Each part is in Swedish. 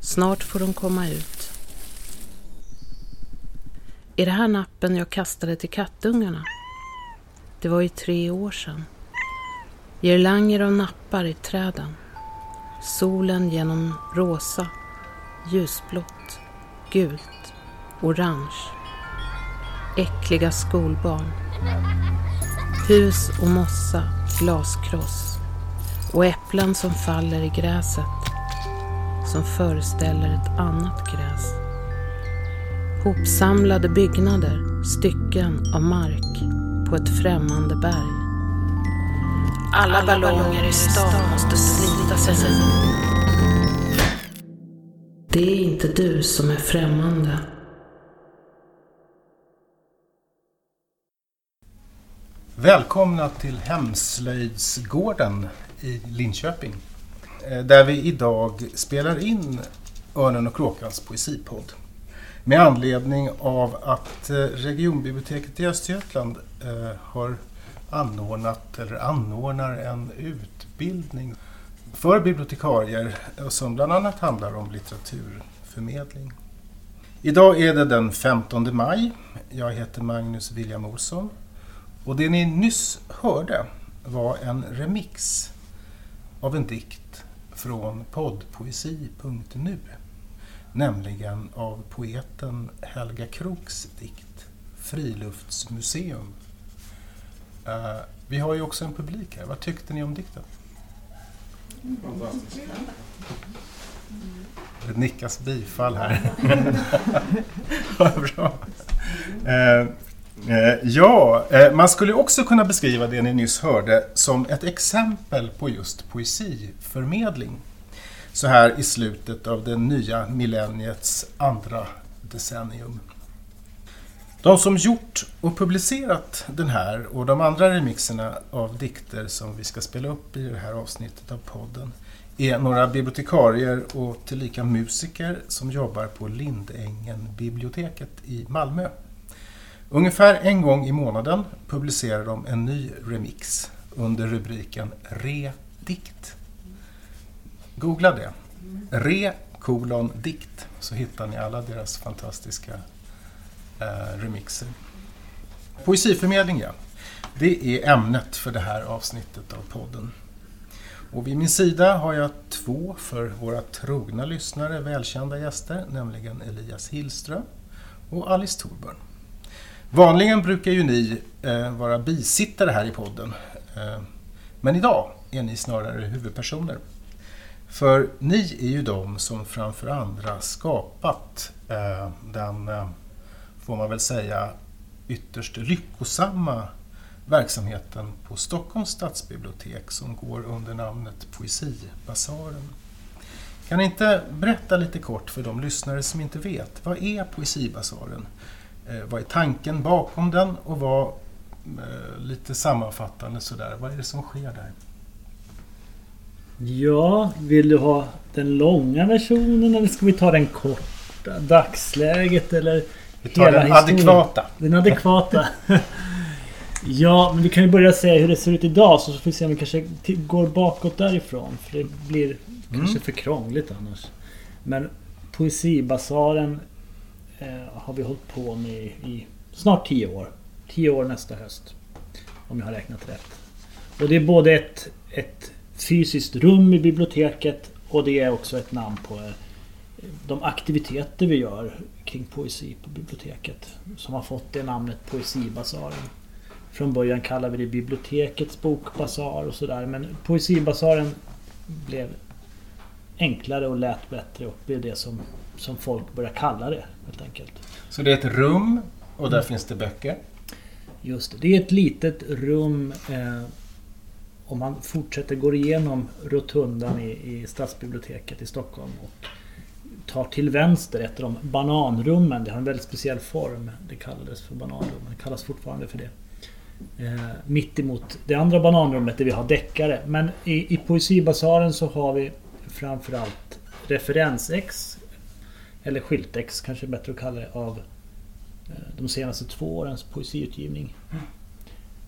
Snart får de komma ut. Är det här nappen jag kastade till kattungarna? Det var ju tre år sedan. Girlanger av nappar i träden. Solen genom rosa, ljusblått, gult, orange. Äckliga skolbarn. Hus och mossa, glaskross. Och äpplen som faller i gräset. Som föreställer ett annat gräs. Hopsamlade byggnader, stycken av mark på ett främmande berg. Alla ballonger i stan måste slita sig. Det är inte du som är främmande. Välkomna till Hemslöjdsgården i Linköping. Eh, där vi idag spelar in Örnen och Kråkans poesipodd. Med anledning av att eh, regionbiblioteket i Östergötland eh, har anordnat eller anordnar en utbildning för bibliotekarier som bland annat handlar om litteraturförmedling. Idag är det den 15 maj. Jag heter Magnus William Olsson och det ni nyss hörde var en remix av en dikt från poddpoesi.nu. Nämligen av poeten Helga Kroks dikt Friluftsmuseum. Eh, vi har ju också en publik här. Vad tyckte ni om dikten? Det nickas bifall här. Vad bra. Eh, Eh, ja, eh, man skulle också kunna beskriva det ni nyss hörde som ett exempel på just poesiförmedling. Så här i slutet av det nya millenniets andra decennium. De som gjort och publicerat den här och de andra remixerna av dikter som vi ska spela upp i det här avsnittet av podden är några bibliotekarier och tillika musiker som jobbar på Lindängen biblioteket i Malmö. Ungefär en gång i månaden publicerar de en ny remix under rubriken Redikt. Googla det. Re kolon dikt så hittar ni alla deras fantastiska eh, remixer. Poesiförmedling, ja. Det är ämnet för det här avsnittet av podden. Och vid min sida har jag två för våra trogna lyssnare välkända gäster, nämligen Elias Hillström och Alice Thorburn. Vanligen brukar ju ni eh, vara bisittare här i podden. Eh, men idag är ni snarare huvudpersoner. För ni är ju de som framför andra skapat eh, den, eh, får man väl säga, ytterst lyckosamma verksamheten på Stockholms stadsbibliotek som går under namnet Poesibasaren. Kan ni inte berätta lite kort för de lyssnare som inte vet, vad är Poesibasaren? Eh, vad är tanken bakom den och vad, eh, lite sammanfattande sådär, vad är det som sker där? Ja, vill du ha den långa versionen eller ska vi ta den korta? Dagsläget eller Vi tar den adekvata. Den adekvata. ja, men vi kan ju börja säga hur det ser ut idag så får vi se om vi kanske går bakåt därifrån. För det blir kanske för krångligt annars. Men Poesibasaren Eh, har vi hållit på med i, snart 10 år. 10 år nästa höst. Om jag har räknat rätt. Och det är både ett, ett fysiskt rum i biblioteket och det är också ett namn på eh, de aktiviteter vi gör kring poesi på biblioteket. Som har fått det namnet Poesibasaren. Från början kallade vi det bibliotekets bokbasar och sådär men Poesibasaren blev enklare och lät bättre och blev det som, som folk började kalla det helt enkelt. Så det är ett rum och där finns det böcker. Just det. Det är ett litet rum eh, om man fortsätter går igenom rotundan i, i stadsbiblioteket i Stockholm och tar till vänster, ett av de bananrummen. Det har en väldigt speciell form. Det kallades för bananrum. Det kallas fortfarande för det. Eh, mitt emot det andra bananrummet där vi har deckare. Men i, i Poesibasaren så har vi framförallt referensex. Eller skyltex kanske är bättre att kalla det. Av eh, de senaste två årens poesiutgivning.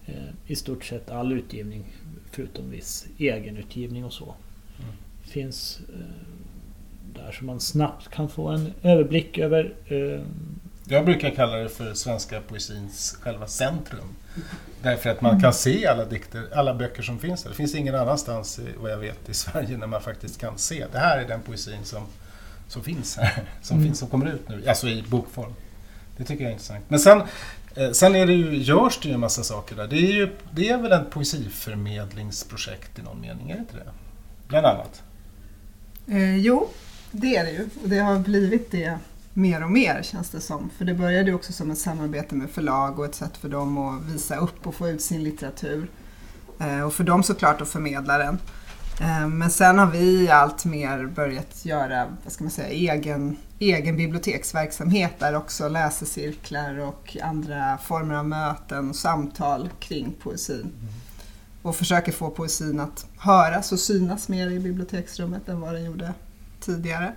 Eh, I stort sett all utgivning förutom viss egenutgivning och så. Finns eh, där så man snabbt kan få en överblick över Jag brukar kalla det för svenska poesins själva centrum. Därför att man kan se alla dikter, alla böcker som finns där. Det finns ingen annanstans, vad jag vet, i Sverige när man faktiskt kan se. Det här är den poesin som, som finns här. Som, Mm. finns, som kommer ut nu, alltså i bokform. Det tycker jag är intressant. Men sen, eh, sen är det ju, görs det ju en massa saker där. Det är, ju, det är väl ett poesiförmedlingsprojekt i någon mening, är det inte det? Bland annat. Eh, jo, det är det ju. Och det har blivit det mer och mer känns det som. För det började ju också som ett samarbete med förlag och ett sätt för dem att visa upp och få ut sin litteratur. Eh, och för dem såklart att förmedla den. Eh, men sen har vi allt mer börjat göra vad ska man säga, egen, egen biblioteksverksamhet där också läsecirklar och andra former av möten och samtal kring poesin. Och försöker få poesin att höras och synas mer i biblioteksrummet än vad den gjorde tidigare.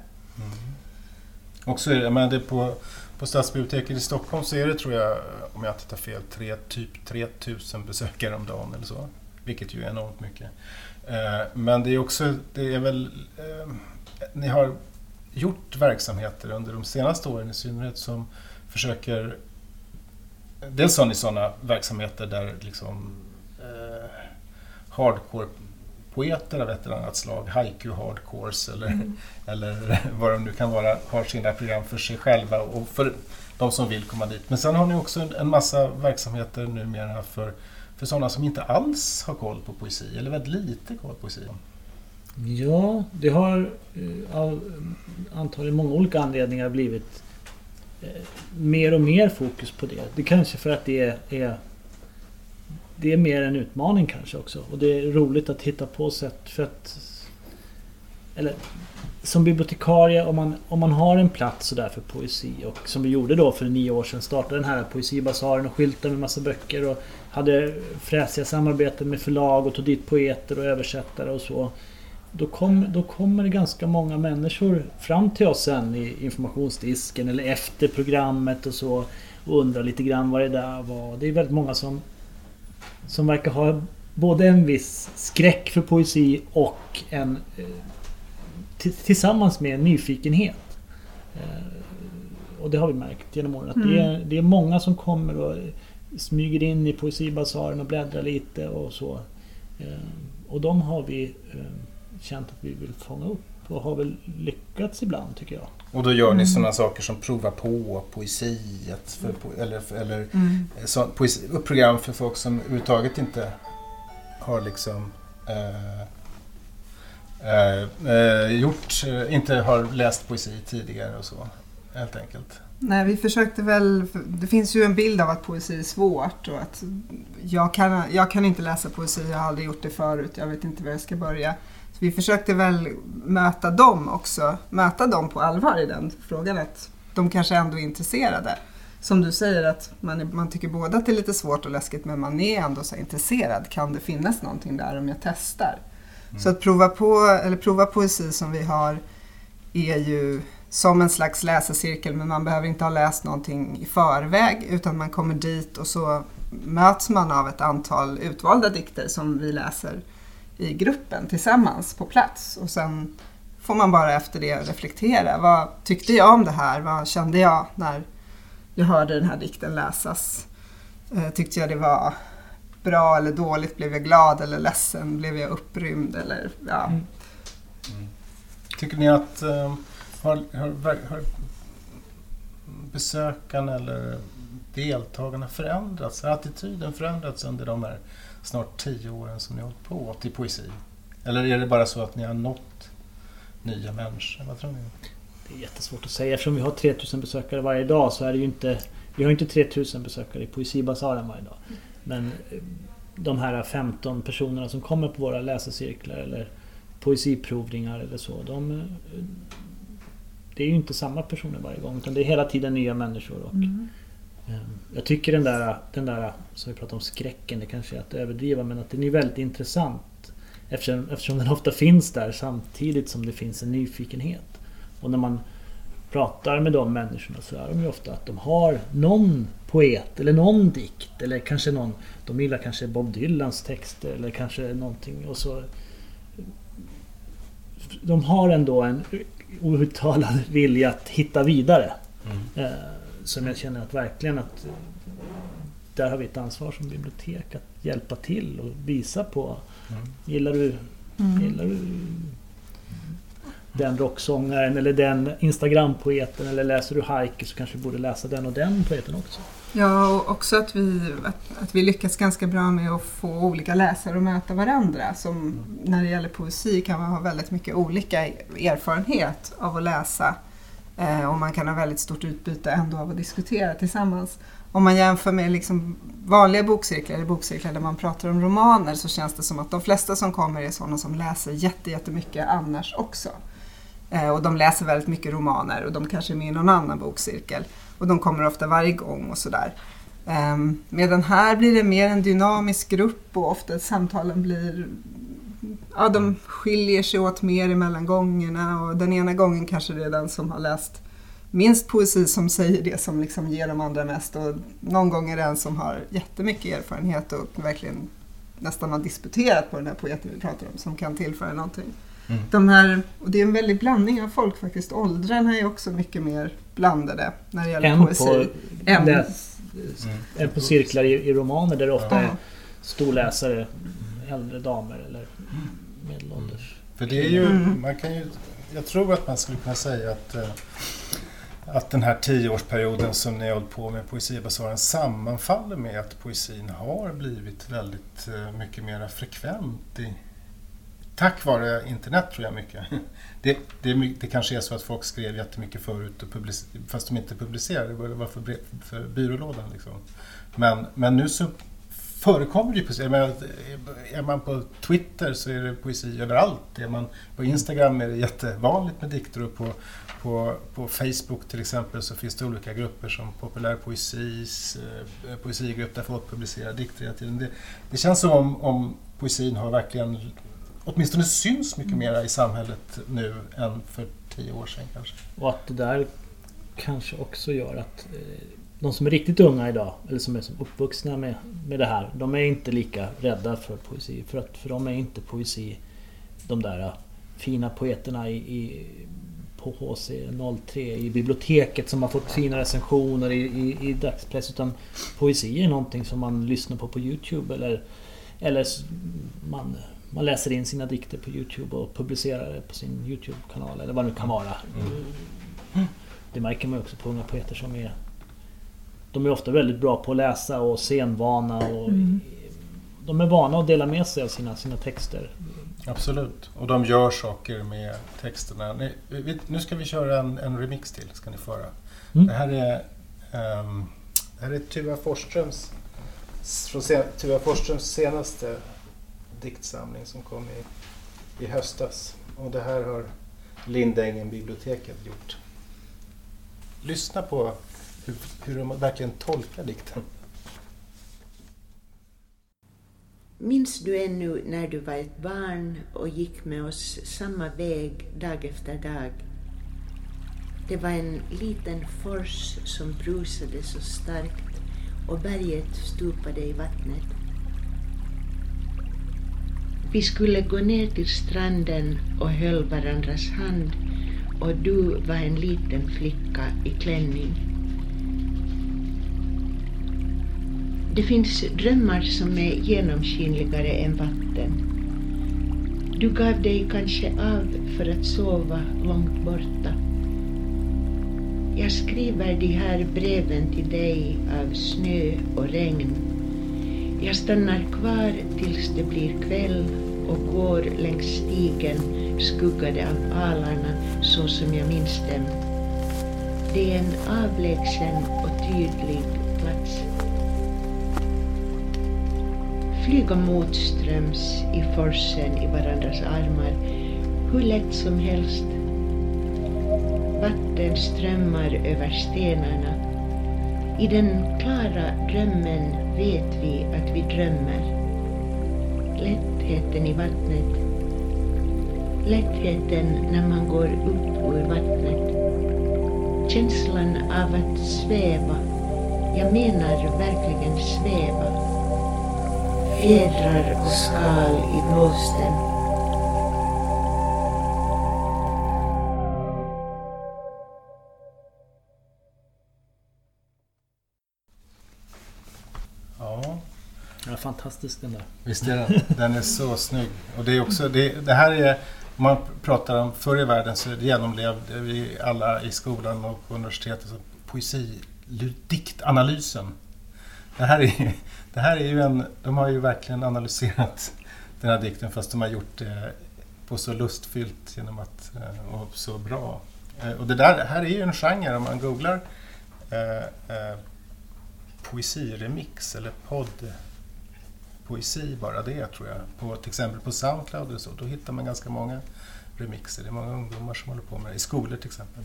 Och så är det, men det på, på Stadsbiblioteket i Stockholm så är det tror jag, om jag inte tar fel, tre, typ 3000 besökare om dagen eller så. Vilket ju är enormt mycket. Eh, men det är också, det är väl, eh, ni har gjort verksamheter under de senaste åren i synnerhet som försöker, dels har ni sådana verksamheter där liksom eh, hardcore poeter av ett eller annat slag, haiku hardcores eller, eller vad de nu kan vara, har sina program för sig själva och för de som vill komma dit. Men sen har ni också en, en massa verksamheter numera för, för sådana som inte alls har koll på poesi, eller väldigt lite koll på poesi. Ja, det har eh, av antagligen många olika anledningar blivit eh, mer och mer fokus på det. Det kanske för att det är det är mer en utmaning kanske också. Och det är roligt att hitta på sätt för att... Eller som bibliotekarie, om man, om man har en plats sådär för poesi och som vi gjorde då för nio år sedan, startade den här poesibasaren och skyltade med massa böcker och hade fräsiga samarbeten med förlag och tog dit poeter och översättare och så. Då, kom, då kommer det ganska många människor fram till oss sen i informationsdisken eller efter programmet och så och undrar lite grann vad det där var. Det är väldigt många som, som verkar ha både en viss skräck för poesi och en eh, tillsammans med en nyfikenhet. Eh, och det har vi märkt genom åren att det, är, det är många som kommer och smyger in i poesibasaren och bläddrar lite och så. Eh, och de har vi eh, känt att vi vill fånga upp och har väl lyckats ibland tycker jag. Och då gör ni sådana saker som prova på poesiet, för, po- eller, eller Mm. så, poesi, program för folk som överhuvudtaget inte har liksom eh, eh, eh, gjort, eh, inte har läst poesi tidigare och så. Helt enkelt. Nej, vi försökte väl, det finns ju en bild av att poesi är svårt och att jag kan, jag kan inte läsa poesi, jag har aldrig gjort det förut, jag vet inte var jag ska börja. Så vi försökte väl möta dem också, möta dem på allvar i den frågan att de kanske ändå är intresserade. Som du säger att man, är, man tycker både att det är lite svårt och läskigt men man är ändå så intresserad. Kan det finnas någonting där om jag testar? Så att prova, på, eller prova poesi som vi har är ju som en slags läsecirkel men man behöver inte ha läst någonting i förväg utan man kommer dit och så möts man av ett antal utvalda dikter som vi läser i gruppen tillsammans på plats och sen får man bara efter det reflektera. Vad tyckte jag om det här? Vad kände jag när jag hörde den här dikten läsas? Eh, tyckte jag det var bra eller dåligt? Blev jag glad eller ledsen? Blev jag upprymd? Eller, ja. Mm. mm. Tycker ni att eh, har, har, har besökarna eller deltagarna förändrats? Har attityden förändrats under de här snart tio åren som ni har hållit på till poesi? Eller är det bara så att ni har nått nya människor? Vad tror ni? Det är jättesvårt att säga. Eftersom vi har 3000 besökare varje dag så är det ju inte... Vi har ju inte 3000 besökare i Poesibasaren varje dag. Men eh, de här 15 personerna som kommer på våra läsecirklar eller poesiprovningar eller så. De, eh, det är ju inte samma personer varje gång utan det är hela tiden nya människor. Och, Mm. eh, jag tycker den där, den där, som vi pratade om, skräcken, det kanske är att överdriva men att den är väldigt intressant. Eftersom, eftersom den ofta finns där samtidigt som det finns en nyfikenhet. Och när man pratar med de människorna så är de ju ofta att de har någon poet eller någon dikt eller kanske någon De gillar kanske Bob Dylans texter eller kanske någonting och så De har ändå en outtalad vilja att hitta vidare. Mm. Eh, som jag känner att verkligen att eh, där har vi ett ansvar som bibliotek att hjälpa till och visa på. Mm. Gillar du, Mm. gillar du den rocksångaren eller den Instagram-poeten eller läser du haiku så kanske du borde läsa den och den poeten också. Ja, och också att vi, att, att vi lyckas ganska bra med att få olika läsare att möta varandra. Som när det gäller poesi kan man ha väldigt mycket olika erfarenhet av att läsa. Eh, och man kan ha väldigt stort utbyte ändå av att diskutera tillsammans. Om man jämför med liksom vanliga bokcirklar eller bokcirklar där man pratar om romaner så känns det som att de flesta som kommer är sådana som läser jättemycket annars också. Eh, och de läser väldigt mycket romaner och de kanske är med i någon annan bokcirkel. Och de kommer ofta varje gång och sådär. Um, medan här blir det mer en dynamisk grupp och ofta samtalen blir Ja, de skiljer sig åt mer emellan gångerna och den ena gången kanske det är den som har läst minst poesi som säger det som liksom ger de andra mest och någon gång är det en som har jättemycket erfarenhet och verkligen nästan har disputerat på den här poeten vi pratar om som kan tillföra någonting. Mm. De här, och det är en väldig blandning av folk faktiskt. Åldrarna är också mycket mer blandade när det gäller En poesi. på, En. läs, Mm. en på cirklar i, i romaner där det ofta Ja. är storläsare, äldre damer eller medelålders. För det är ju, Mm. man kan ju, jag tror att man skulle kunna säga att, eh, att den här tioårsperioden som ni har hållit på med Poesibasaren sammanfaller med att poesin har blivit väldigt eh, mycket mer frekvent i, tack vare internet tror jag mycket. Det, det, det kanske är så att folk skrev jättemycket förut och fast de inte publicerade, det var för, för byrålådan liksom. Men, men nu så förekommer det ju poesi. Menar, eh, är man på Twitter så är det poesi överallt. Är man på Instagram är det jättevanligt med dikter och på, på, på Facebook till exempel så finns det olika grupper som populär poesis, eh, poesigrupp där folk publicerar dikter hela tiden. Det, det känns som om, om poesin har verkligen åtminstone syns mycket mer i samhället nu än för tio år sedan kanske. Och att det där kanske också gör att eh, de som är riktigt unga idag, eller som är som uppvuxna med, med det här, de är inte lika rädda för poesi. För att för de är inte poesi de där eh, fina poeterna i, i, på HC03 i biblioteket som har fått fina recensioner i, i, i dagspress. Utan poesi är någonting som man lyssnar på på Youtube eller, eller man, man läser in sina dikter på Youtube och publicerar det på sin Youtube-kanal eller vad det nu kan vara. Det märker man ju också på unga poeter som är... De är ofta väldigt bra på att läsa och scenvana och... Mm. De är vana att dela med sig av sina, sina texter. Absolut. Och de gör saker med texterna. Ni, vi, nu ska vi köra en, en remix till, ska ni få höra. Mm. Det här är, ehm, det här är Tuva Forsströms, från Tuva Forsströms senaste diktsamling som kom i, i höstas. Och det här har Lindängen biblioteket gjort. Lyssna på hur, hur de verkligen tolkar dikten. Minns du ännu när du var ett barn och gick med oss samma väg dag efter dag? Det var en liten fors som brusade så starkt och berget stupade i vattnet. Vi skulle gå ner till stranden och höll varandras hand och du var en liten flicka i klänning. Det finns drömmar som är genomskinligare än vatten. Du gav dig kanske av för att sova långt borta. Jag skriver de här breven till dig av snö och regn. Jag stannar kvar tills det blir kväll och går längs stigen skuggade av alarna så som jag minns dem. Det är en avlägsen och tydlig plats. Flyga motströms i forsen i varandras armar hur lätt som helst. vatten strömmar över stenarna. I den klara drömmen vet vi att vi drömmer. Lättheten i vattnet. Lättheten när man går upp ur vattnet. Känslan av att sväva. Jag menar verkligen sväva. Fjädrar och skal i blåsten. Fantastisk den där. visst är den. Den är så snygg. Och det, är också, det, det här är, om man pratar om förr i världen så genomlevde vi alla i skolan och på universitetet så poesi, diktanalysen. Det här, är, det här är ju en, de har ju verkligen analyserat den här dikten fast de har gjort det på så lustfyllt genom att, eh, och så bra. Eh, och det där, här är ju en genre, om man googlar eh, eh, poesiremix eller podd poesi bara det tror jag. På, till exempel på Soundcloud och så, då hittar man ganska många remixer. Det är många ungdomar som håller på med det, i skolor till exempel.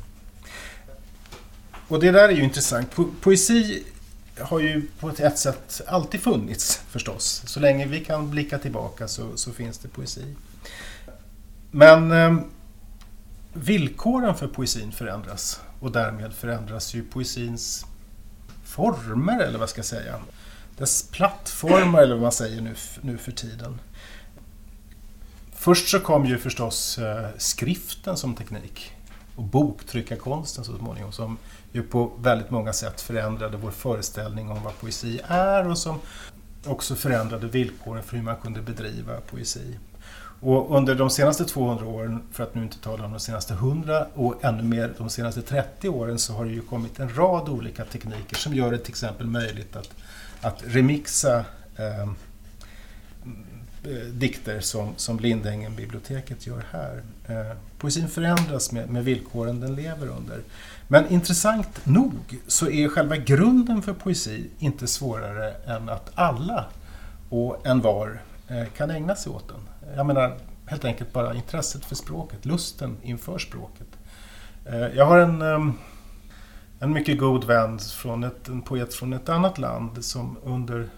Och det där är ju intressant. Po poesi har ju på ett sätt alltid funnits förstås. Så länge vi kan blicka tillbaka så, så finns det poesi. Men eh, villkoren för poesin förändras och därmed förändras ju poesins former eller vad ska jag säga. Dess plattformar eller vad man säger nu, nu för tiden. Först så kom ju förstås eh, skriften som teknik och boktryckarkonsten så småningom som ju på väldigt många sätt förändrade vår föreställning om vad poesi är och som också förändrade villkoren för hur man kunde bedriva poesi. Och under de senaste 200 åren, för att nu inte tala om de senaste 100 och ännu mer de senaste 30 åren, så har det ju kommit en rad olika tekniker som gör det till exempel möjligt att, att remixa eh, dikter som, som Lindängen-biblioteket gör här. Eh, poesin förändras med, med villkoren den lever under. Men intressant nog så är själva grunden för poesi inte svårare än att alla och en var eh, kan ägna sig åt den. Jag menar helt enkelt bara intresset för språket, lusten inför språket. Eh, jag har en, ehm, en mycket god vän, från ett, en poet från ett annat land som under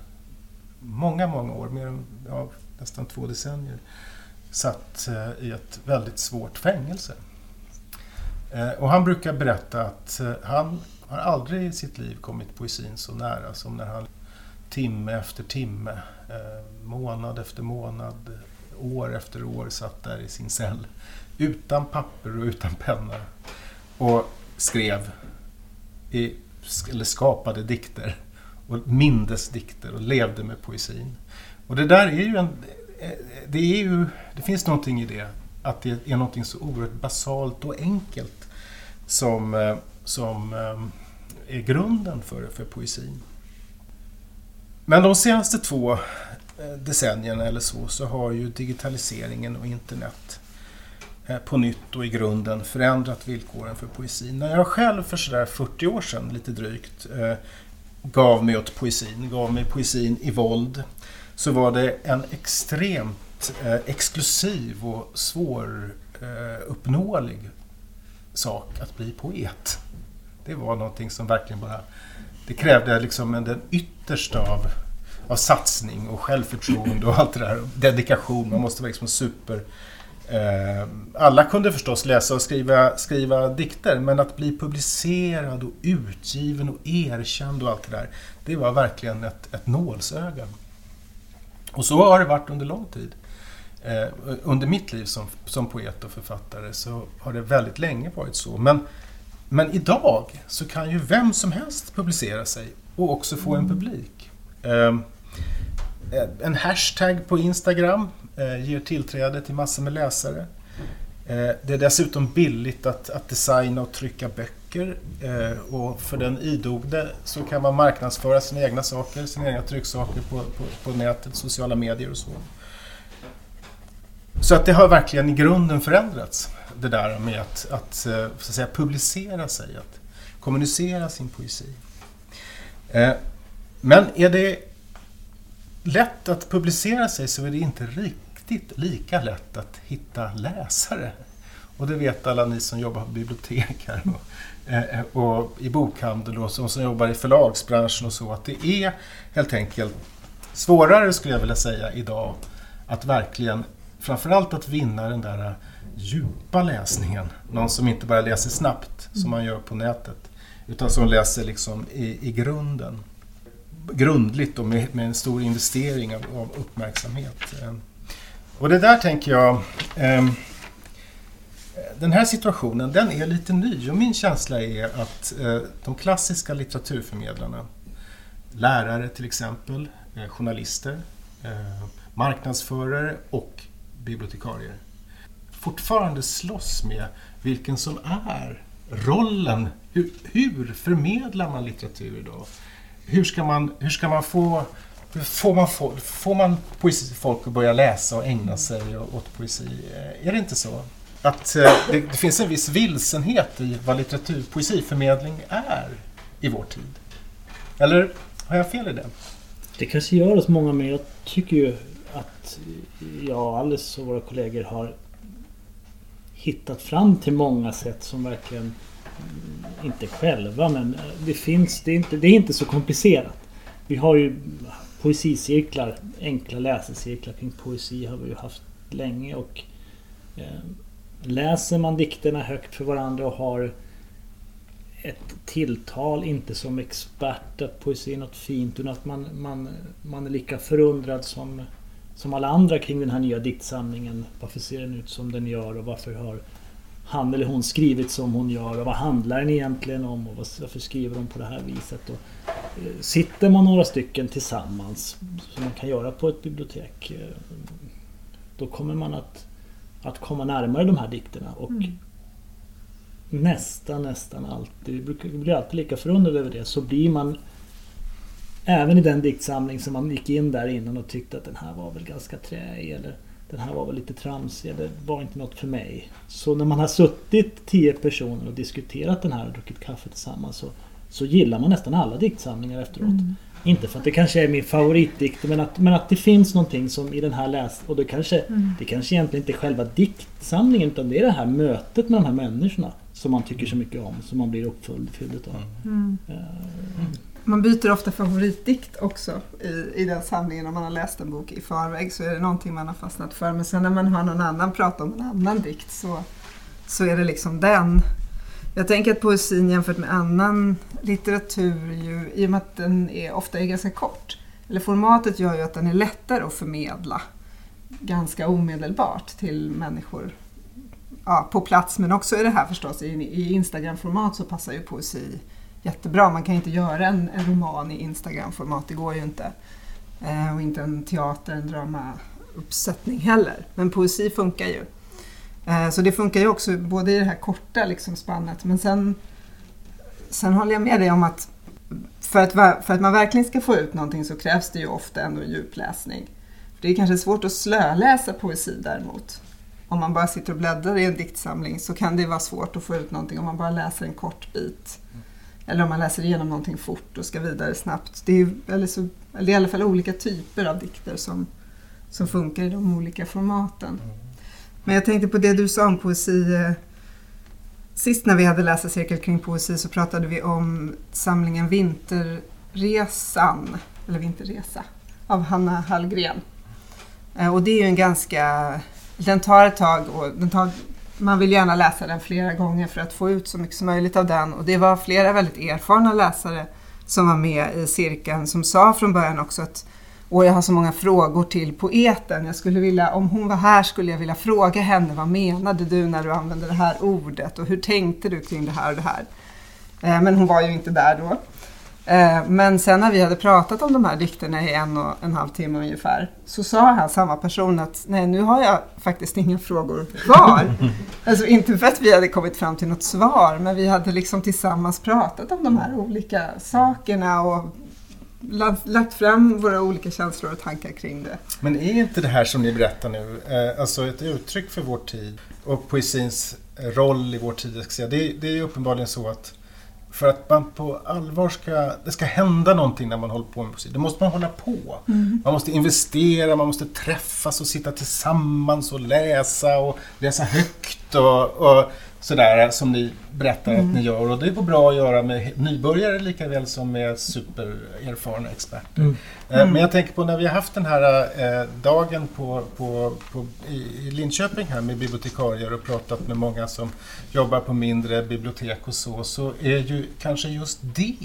många, många år, mer än ja, nästan två decennier, satt eh, i ett väldigt svårt fängelse. Eh, och han brukar berätta att eh, han har aldrig i sitt liv kommit poesin så nära som när han timme efter timme, månad efter månad, år efter år satt där i sin cell utan papper och utan penna och skrev, i, eller skapade dikter och mindes dikter och levde med poesin. Och det där är ju en... Det, är ju, det finns någonting i det, att det är någonting så oerhört basalt och enkelt som, som eh, är grunden för, för poesin. Men de senaste två eh, decennierna eller så, så har ju digitaliseringen och internet Eh, på nytt och i grunden förändrat villkoren för poesin. När jag själv för sådär 40 år sedan, lite drygt, eh, gav mig åt poesin, gav mig poesin i våld, så var det en extremt eh, exklusiv och svåruppnåelig sak att bli poet. Det var någonting som verkligen bara... Det krävde liksom den yttersta av, av satsning och självförtroende och allt det där. Dedikation, man måste vara liksom super... Eh, alla kunde förstås läsa och skriva, skriva dikter, men att bli publicerad och utgiven och erkänd och allt det där, det var verkligen ett, ett nålsöga. Och så har det varit under lång tid. Eh, under mitt liv som, som poet och författare så har det väldigt länge varit så. Men, men idag så kan ju vem som helst publicera sig och också få en publik. Eh, en hashtag på Instagram Eh, ger tillträde till massor med läsare. Eh, det är dessutom billigt att, att designa och trycka böcker eh, och för den idogde så kan man marknadsföra sina egna saker, sina egna trycksaker på, på, på nätet, sociala medier och så. Så att det har verkligen i grunden förändrats, det där med att, att, så att säga, publicera sig, att kommunicera sin poesi. Men är det lätt att publicera sig så är det inte riktigt lika lätt att hitta läsare. Och det vet alla ni som jobbar på bibliotek här och, eh, och i bokhandel och som, som jobbar i förlagsbranschen och så, att det är helt enkelt svårare skulle jag vilja säga idag att verkligen, framförallt att vinna den där djupa läsningen. Någon som inte bara läser snabbt som man gör på nätet, utan som läser liksom i, i grunden. Grundligt och med, med en stor investering av, av uppmärksamhet. Och det där tänker jag eh, den här situationen den är lite ny och min känsla är att eh, de klassiska litteraturförmedlarna, lärare till exempel, eh, journalister, eh, marknadsförare och bibliotekarier fortfarande slåss med vilken som är rollen. Hur, hur förmedlar man litteratur idag? Hur ska man, hur ska man få Får man, få, får man poesi, folk att börja läsa och ägna sig åt poesi? Är det inte så? Att det, det finns en viss vilsenhet i vad litteratur, poesiförmedling är i vår tid. Eller har jag fel i det? Det kanske gör oss många, men jag tycker ju att jag och Alice och våra kollegor har hittat fram till många sätt som verkligen mm, inte själva men det finns, det är inte, det är inte så komplicerat. Vi har ju poesicirklar, enkla läsecirklar kring poesi har vi ju haft länge och eh, läser man dikterna högt för varandra och har ett tilltal, inte som expert att poesi är något fint utan att man, man, man är lika förundrad som som alla andra kring den här nya diktsamlingen. Varför ser den ut som den gör och varför har han eller hon skrivit som hon gör och vad handlar den egentligen om och varför skriver de på det här viset. Och eh, sitter man några stycken tillsammans som man kan göra på ett bibliotek eh, då kommer man att, att komma närmare de här dikterna och mm. nästan, nästan alltid, vi blir alltid lika förundrade över det, så blir man Även i den diktsamling som man gick in där innan och tyckte att den här var väl ganska träig eller den här var väl lite tramsig eller var inte något för mig. Så när man har suttit tio personer och diskuterat den här och druckit kaffe tillsammans så, så gillar man nästan alla diktsamlingar efteråt. Mm. Inte för att det kanske är min favoritdikt men att, men att det finns någonting som i den här läs... Och det kanske, mm. det kanske egentligen inte är själva diktsamlingen utan det är det här mötet med de här människorna som man tycker så mycket om, som man blir uppfylld av. Mm. Man byter ofta favoritdikt också i, i den samlingen. Om man har läst en bok i förväg så är det någonting man har fastnat för. Men sen när man hör någon annan prata om en annan dikt så, så är det liksom den. Jag tänker att poesin jämfört med annan litteratur, ju, i och med att den är, ofta är ganska kort, eller formatet gör ju att den är lättare att förmedla ganska omedelbart till människor ja, på plats. Men också i det här förstås, i, i Instagram-format så passar ju poesi jättebra. Man kan inte göra en, en roman i Instagram-format, det går ju inte. Eh, och inte en teater, en dramauppsättning heller. Men poesi funkar ju. Eh, så det funkar ju också både i det här korta liksom, spannet men sen, sen håller jag med dig om att för, att för att man verkligen ska få ut någonting så krävs det ju ofta ändå djupläsning. Det är kanske svårt att slöläsa poesi däremot. Om man bara sitter och bläddrar i en diktsamling så kan det vara svårt att få ut någonting om man bara läser en kort bit. Eller om man läser igenom någonting fort och ska vidare snabbt. Det är, eller så, eller det är i alla fall olika typer av dikter som, som funkar i de olika formaten. Men jag tänkte på det du sa om poesi. Eh, sist när vi hade läsarcirkel kring poesi så pratade vi om samlingen Vinterresan, eller Vinterresa, av Hanna Hallgren. Eh, och det är ju en ganska, den tar ett tag och den tar man vill gärna läsa den flera gånger för att få ut så mycket som möjligt av den. Och det var flera väldigt erfarna läsare som var med i cirkeln som sa från början också att och jag har så många frågor till poeten. Jag skulle vilja, om hon var här skulle jag vilja fråga henne vad menade du när du använde det här ordet och hur tänkte du kring det här och det här? Eh, men hon var ju inte där då. Eh, men sen när vi hade pratat om de här dikterna i en och en halv timme ungefär så sa han, samma person, att nej nu har jag faktiskt inga frågor kvar. alltså inte för att vi hade kommit fram till något svar men vi hade liksom tillsammans pratat om de här olika sakerna och lagt fram våra olika känslor och tankar kring det. Men är inte det här som ni berättar nu, eh, alltså ett uttryck för vår tid och poesins roll i vår tid? Det, det är uppenbarligen så att för att man på allvar ska, det ska hända någonting när man håller på med poesi, då måste man hålla på. Man måste investera, man måste träffas och sitta tillsammans och läsa och läsa högt och, och sådär som ni berättar att ni gör. Och det går bra att göra med nybörjare lika väl som med supererfarna experter. Mm. Eh, Men jag tänker på när vi har haft den här eh, dagen på, på, på, i Linköping här med bibliotekarier och pratat med många som jobbar på mindre bibliotek och så, så är ju kanske just det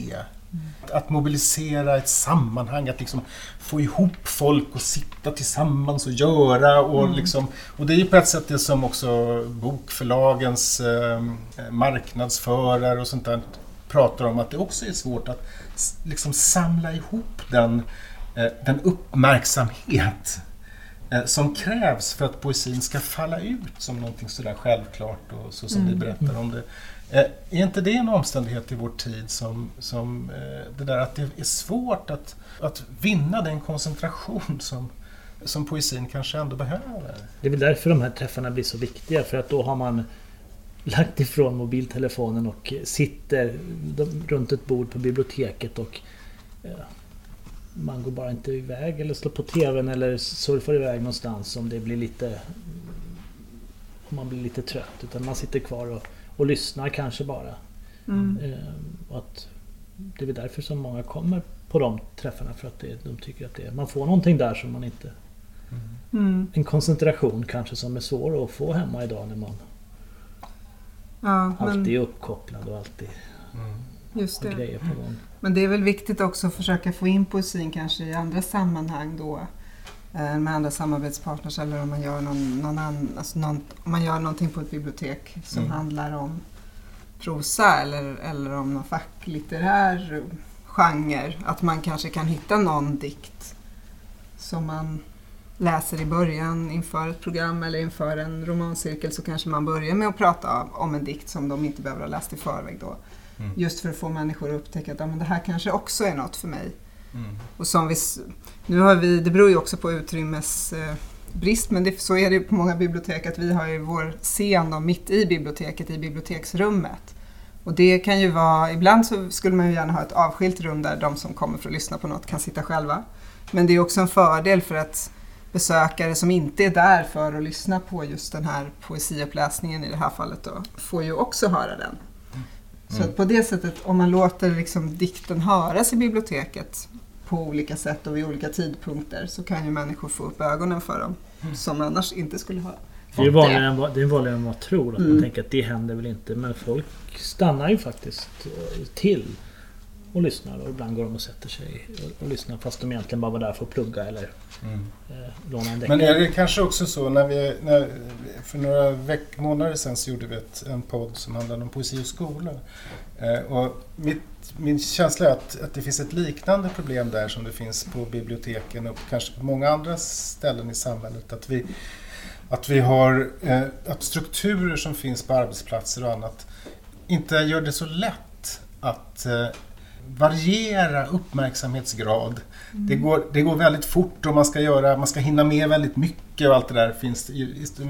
att mobilisera ett sammanhang, att liksom få ihop folk och sitta tillsammans och göra. Och, liksom, och det är ju på ett sätt det som också bokförlagens eh, marknadsförare och sånt där pratar om, att det också är svårt att liksom samla ihop den, eh, den uppmärksamhet eh, som krävs för att poesin ska falla ut som någonting sådär självklart och så som ni berättar om det. Eh, är inte det en omständighet i vår tid som, som eh, det där att det är svårt att, att vinna den koncentration som, som poesin kanske ändå behöver? Det är väl därför de här träffarna blir så viktiga. För att då har man lagt ifrån mobiltelefonen och sitter runt ett bord på biblioteket och man går bara inte iväg eller slår på TVn eller surfar iväg någonstans om det blir lite om man blir lite trött. Utan man sitter kvar och, och lyssnar kanske bara. Mm. Eh, att det är därför som många kommer på de träffarna. För att det, de tycker att det, man får någonting där som man inte... Mm. En koncentration kanske som är svår att få hemma idag när man Ja, alltid är men uppkopplad och alltid just har det. grejer på gång. Men det är väl viktigt också att försöka få in poesin kanske i andra sammanhang då. Eh, Med andra samarbetspartners eller om man gör, någon, någon annan, alltså någon, om man gör någonting på ett bibliotek som Mm. handlar om prosa eller, eller om någon facklitterär genre. Att man kanske kan hitta någon dikt som man läser i början inför ett program eller inför en romancirkel så kanske man börjar med att prata om en dikt som de inte behöver ha läst i förväg då. Mm. Just för att få människor att upptäcka att ja, men det här kanske också är något för mig. Mm. Och som vi, nu har vi, det beror ju också på utrymmesbrist men det, så är det ju på många bibliotek att vi har ju vår scen då, mitt i biblioteket, i biblioteksrummet. Och det kan ju vara, ibland så skulle man ju gärna ha ett avskilt rum där de som kommer för att lyssna på något kan sitta själva. Men det är också en fördel för att besökare som inte är där för att lyssna på just den här poesiuppläsningen i det här fallet då, får ju också höra den. Så Mm. att på det sättet, om man låter liksom dikten höras i biblioteket på olika sätt och vid olika tidpunkter så kan ju människor få upp ögonen för dem som annars inte skulle ha Det är, vanligare än, det är vanligare än man tror. Att Mm. man tänker att det händer väl inte. Men folk stannar ju faktiskt eh, till och lyssnar. Och ibland går de och sätter sig och, och lyssnar fast de egentligen bara var där för att plugga eller Mm. eh, låna en Men deckare. är det kanske också så när vi, när, för några veck, månader sedan så gjorde vi ett, en podd som handlade om poesi och skola. Eh, och mitt, min känsla är att, att det finns ett liknande problem där som det finns på biblioteken och kanske på många andra ställen i samhället. Att vi, att vi har eh, att strukturer som finns på arbetsplatser och annat inte gör det så lätt att eh, variera uppmärksamhetsgrad. Det, går, det går väldigt fort och man ska, göra, man ska hinna med väldigt mycket och allt det där finns.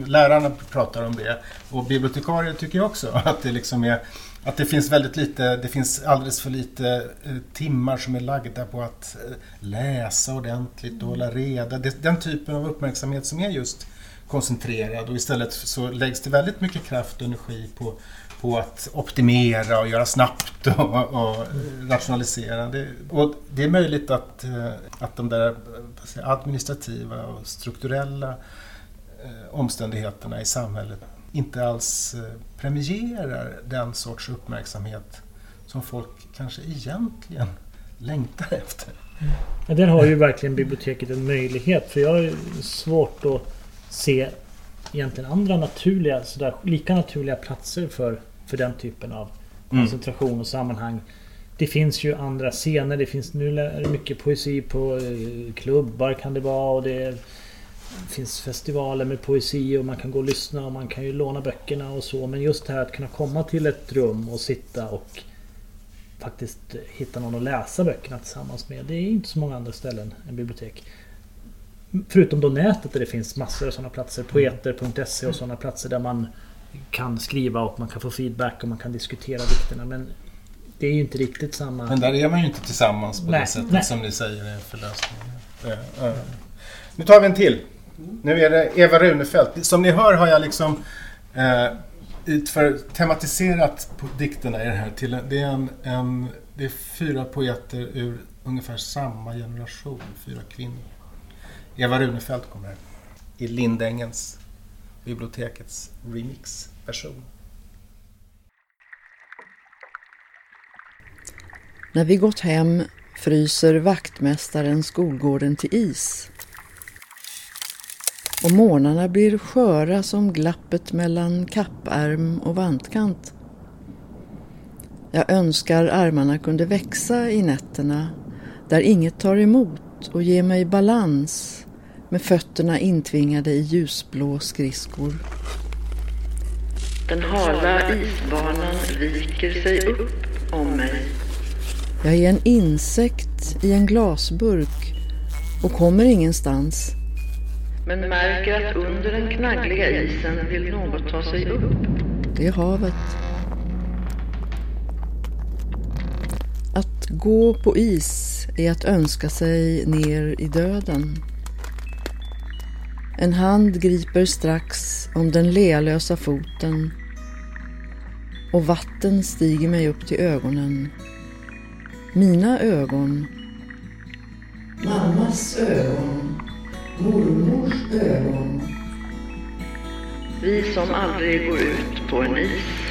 Lärarna pratar om det och bibliotekarier tycker jag också att det liksom är att det finns väldigt lite, det finns alldeles för lite eh, timmar som är lagda på att eh, läsa ordentligt och hålla reda. Det, den typen av uppmärksamhet som är just koncentrerad och istället så läggs det väldigt mycket kraft och energi på, på att optimera och göra snabbt och, och rationalisera. Det, och det är möjligt att, eh, att de där administrativa och strukturella eh, omständigheterna i samhället inte alls eh, premierar den sorts uppmärksamhet som folk kanske egentligen längtar efter. Ja, där har ju verkligen biblioteket en möjlighet. För jag har svårt att se egentligen andra naturliga, sådär, lika naturliga platser för, för den typen av Mm. koncentration och sammanhang. Det finns ju andra scener. Det finns nu är det mycket poesi på eh, klubbar kan det vara. Och det finns festivaler med poesi och man kan gå och lyssna och man kan ju låna böckerna och så. Men just det här att kunna komma till ett rum och sitta och faktiskt hitta någon att läsa böckerna tillsammans med. Det är inte så många andra ställen än bibliotek. Förutom då nätet där det finns massor av sådana platser. Poeter.se och sådana platser där man kan skriva och man kan få feedback och man kan diskutera dikterna. Men det är ju inte riktigt samma... Men där är man ju inte tillsammans på Nej, det sättet nej. som ni säger är förlösningen. Eh, eh. Nu tar vi en till. Nu är det Eva Runefelt. Som ni hör har jag liksom eh, utför, tematiserat på dikterna i det här. Till, det, är en, en, det är fyra poeter ur ungefär samma generation, fyra kvinnor. Eva Runefelt kommer här. I Lindängens, bibliotekets remixversion. När vi gått hem fryser vaktmästaren skolgården till is. Och morgnarna blir sköra som glappet mellan kappärm och vantkant. Jag önskar armarna kunde växa i nätterna där inget tar emot och ger mig balans med fötterna intvingade i ljusblå skridskor. Den hala isbanan viker sig upp om mig. Jag är en insekt i en glasburk och kommer ingenstans. Men märker att under den knaggliga isen vill något ta sig upp. Det är havet. Att gå på is är att önska sig ner i döden. En hand griper strax om den lealösa foten och vatten stiger mig upp till ögonen. Mina ögon. Mammas ögon. Mormors ögon. Vi som aldrig går ut på en is.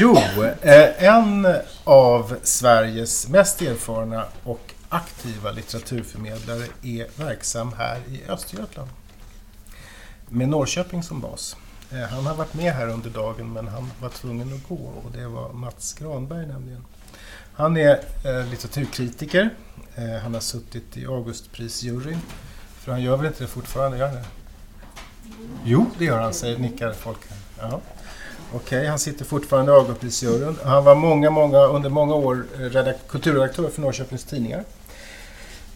Jo, eh, en av Sveriges mest erfarna och aktiva litteraturförmedlare är verksam här i Östergötland. Med Norrköping som bas. Eh, han har varit med här under dagen men han var tvungen att gå och det var Mats Granberg nämligen. Han är eh, litteraturkritiker. Han har suttit i Augustprisjuryn. För han gör väl inte det fortfarande? Gör han det? Jo, det gör han, säger nickar folk. Ja. Okej, han sitter fortfarande i Augustprisjuryn. Han var många, många, under många år eh, kulturredaktör för Norrköpings Tidningar.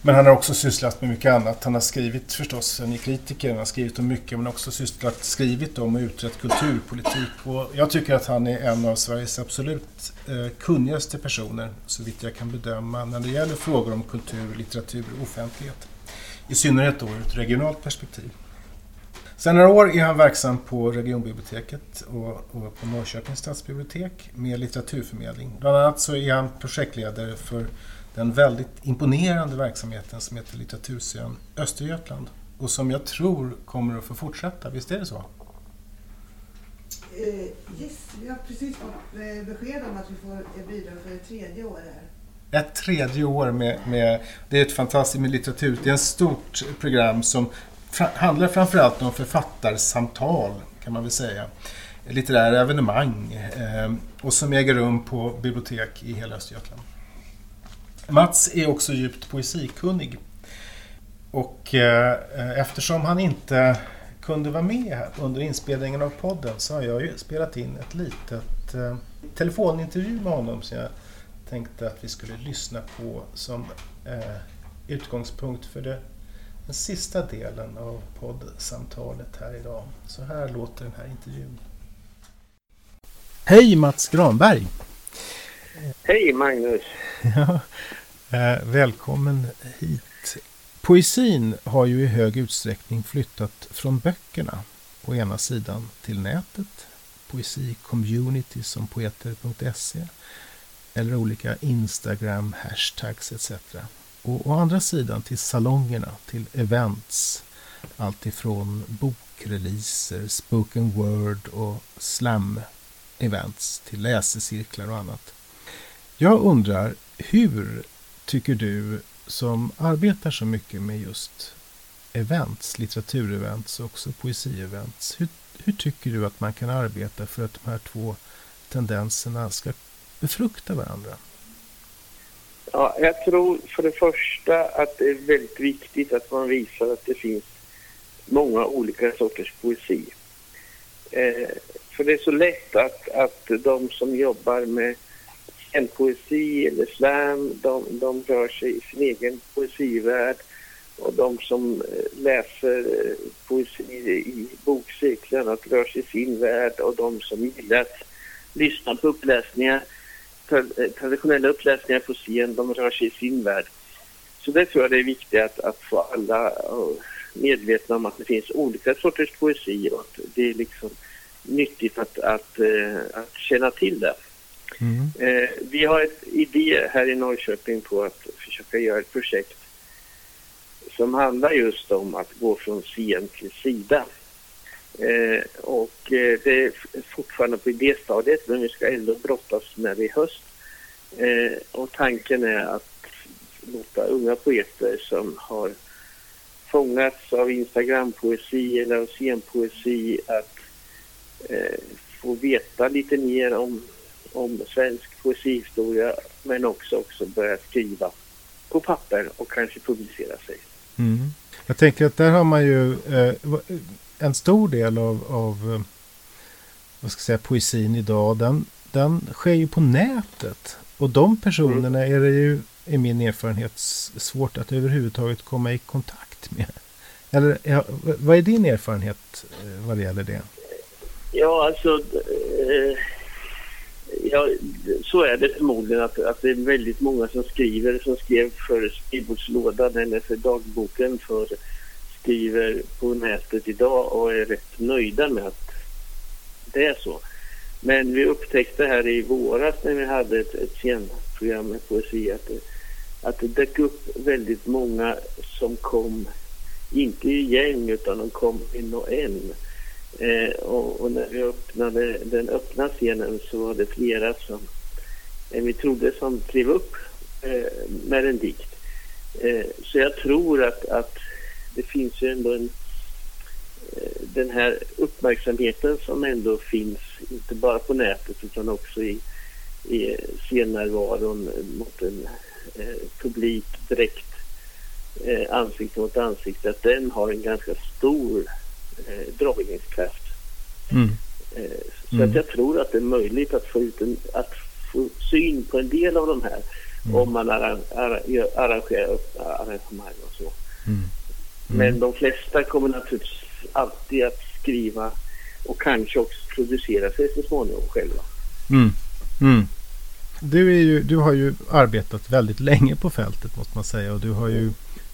Men han har också sysslat med mycket annat. Han har skrivit förstås, eh, han är kritiker, han har skrivit om mycket men också sysslat, skrivit om och utrett kulturpolitik. Och jag tycker att han är en av Sveriges absolut eh, kunnigaste personer, så vitt jag kan bedöma, när det gäller frågor om kultur, litteratur och offentlighet. I synnerhet då ur ett regionalt perspektiv. Sedan några år är han verksam på regionbiblioteket och, och på Norrköpings stadsbibliotek med litteraturförmedling. Bland annat så är han projektledare för den väldigt imponerande verksamheten som heter Litteratursön Östergötland och som jag tror kommer att få fortsätta. Visst är det så? Eh, yes, vi har precis fått eh, besked om att vi får bidrag för ett tredje år här. Ett tredje år med, med det är ett fantastiskt med litteratur. Det är ett stort program som fra, handlar framförallt om författarsamtal kan man väl säga. Litterära evenemang eh, och som äger rum på bibliotek i hela Östergötland. Mats är också djupt poesikunnig. Och eh, eftersom han inte kunde vara med här under inspelningen av podden så har jag ju spelat in ett litet eh, telefonintervju med honom som jag tänkte att vi skulle lyssna på som eh, utgångspunkt för det, den sista delen av poddsamtalet här idag. Så här låter den här intervjun. Hej Mats Granberg! Hej Magnus! Ja, eh, välkommen hit. Poesin har ju i hög utsträckning flyttat från böckerna å ena sidan till nätet, poesi-community som poeter.se eller olika Instagram, hashtags etc. Och å andra sidan till salongerna, till events. Allt ifrån bokreleaser, spoken word och slam-events till läsecirklar och annat. Jag undrar, hur tycker du som arbetar så mycket med just events, litteraturevents och också poesievents. Hur, hur tycker du att man kan arbeta för att de här två tendenserna ska befrukta varandra? Ja, jag tror för det första att det är väldigt viktigt att man visar att det finns många olika sorters poesi. Eh, för det är så lätt att, att de som jobbar med en poesi eller slam, de, de rör sig i sin egen poesivärld och de som eh, läser eh, poesi i bokcirklar rör sig i sin värld och de som gillar att lyssna på uppläsningar, traditionella uppläsningar på scen, de rör sig i sin värld. Så det tror jag det är viktigt att, att få alla medvetna om att det finns olika sorters poesi och att det är liksom nyttigt att, att, eh, att känna till det. Mm. Eh, vi har ett idé här i Norrköping på att försöka göra ett projekt som handlar just om att gå från scen till sida. Eh, och eh, det är fortfarande på idéstadiet men vi ska ändå brottas med det i höst. Eh, och tanken är att låta unga poeter som har fångats av Instagram-poesi eller av scenpoesi att eh, få veta lite mer om, om svensk poesihistoria men också, också börja skriva på papper och kanske publicera sig. Mm. Jag tänker att där har man ju eh, en stor del av, av eh, vad ska jag säga, poesin idag. Den, den sker ju på nätet. Och de personerna mm. är det ju i min erfarenhet svårt att överhuvudtaget komma i kontakt med. Eller ja, vad är din erfarenhet eh, vad det gäller det? Ja, alltså eh, ja, så är det förmodligen att, att det är väldigt många som skriver, som skrev för skrivbordslådan eller för dagboken för skriver på nätet idag och är rätt nöjda med att det är så. Men vi upptäckte här i våras när vi hade ett, ett scenprogram med poesi att det, att det dök upp väldigt många som kom, inte i gäng utan de kom en och en. Eh, och, och, när vi öppnade den öppna scenen så var det flera som än vi trodde som klev upp eh, med en dikt. Eh, så jag tror att, att det finns ju ändå en eh, den här uppmärksamheten som ändå finns, inte bara på nätet utan också i, i scennärvaron mot en eh, publik direkt eh, ansikte mot ansikte, att den har en ganska stor eh, dragningskraft. Mm. Eh, så mm. att jag tror att det är möjligt att få, ut en, att få syn på en del av de här mm. om man arrangerar arrangemang och så. Mm. Mm. Men de flesta kommer naturligtvis alltid att skriva och kanske också producera sig så småningom själva. Mm. Mm. Du, är ju, du har ju arbetat väldigt länge på fältet måste man säga och du har ju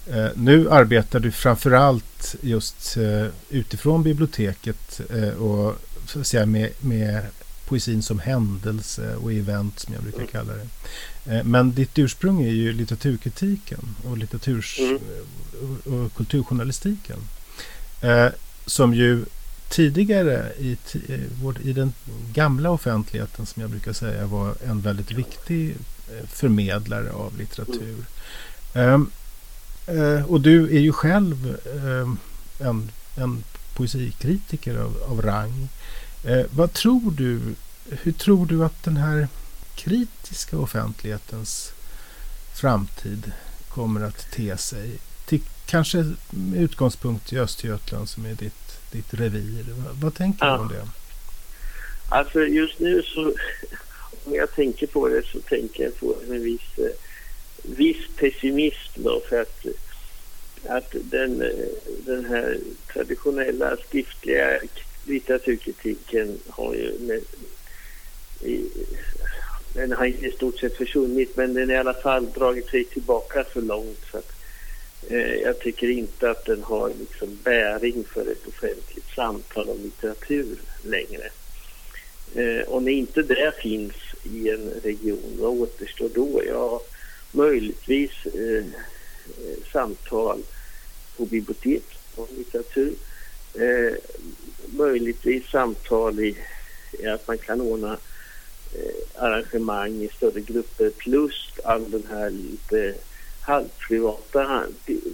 eh, nu arbetar du framförallt just eh, utifrån biblioteket eh, och så att säga, med, med poesin som händelse och event som jag brukar mm. kalla det. Eh, men ditt ursprung är ju litteraturkritiken och litteraturs mm. och kulturjournalistiken. Eh, som ju tidigare i, i den gamla offentligheten som jag brukar säga var en väldigt viktig eh, förmedlare av litteratur. Mm. och du är ju själv en, en poesikritiker av, av rang. Vad tror du, hur tror du att den här kritiska offentlighetens framtid kommer att te sig? Till kanske med utgångspunkt i Östergötland som är ditt ditt revir. Vad, vad tänker ja. du om det? Alltså just nu så, om jag tänker på det så tänker jag på en viss, eh, viss pessimism då för att, att den, eh, den här traditionella skriftliga litteraturkritiken har ju med, i, den har i stort sett försvunnit men den har i alla fall dragit sig tillbaka så långt så att Eh, jag tycker inte att den har liksom bäring för ett offentligt samtal om litteratur längre. Eh, och när inte det finns i en region, vad återstår då? Ja, möjligtvis eh, eh samtal på bibliotek om litteratur. Eh, möjligtvis samtal i, i, att man kan ordna eh, arrangemang i större grupper plus all den här lite halvprivata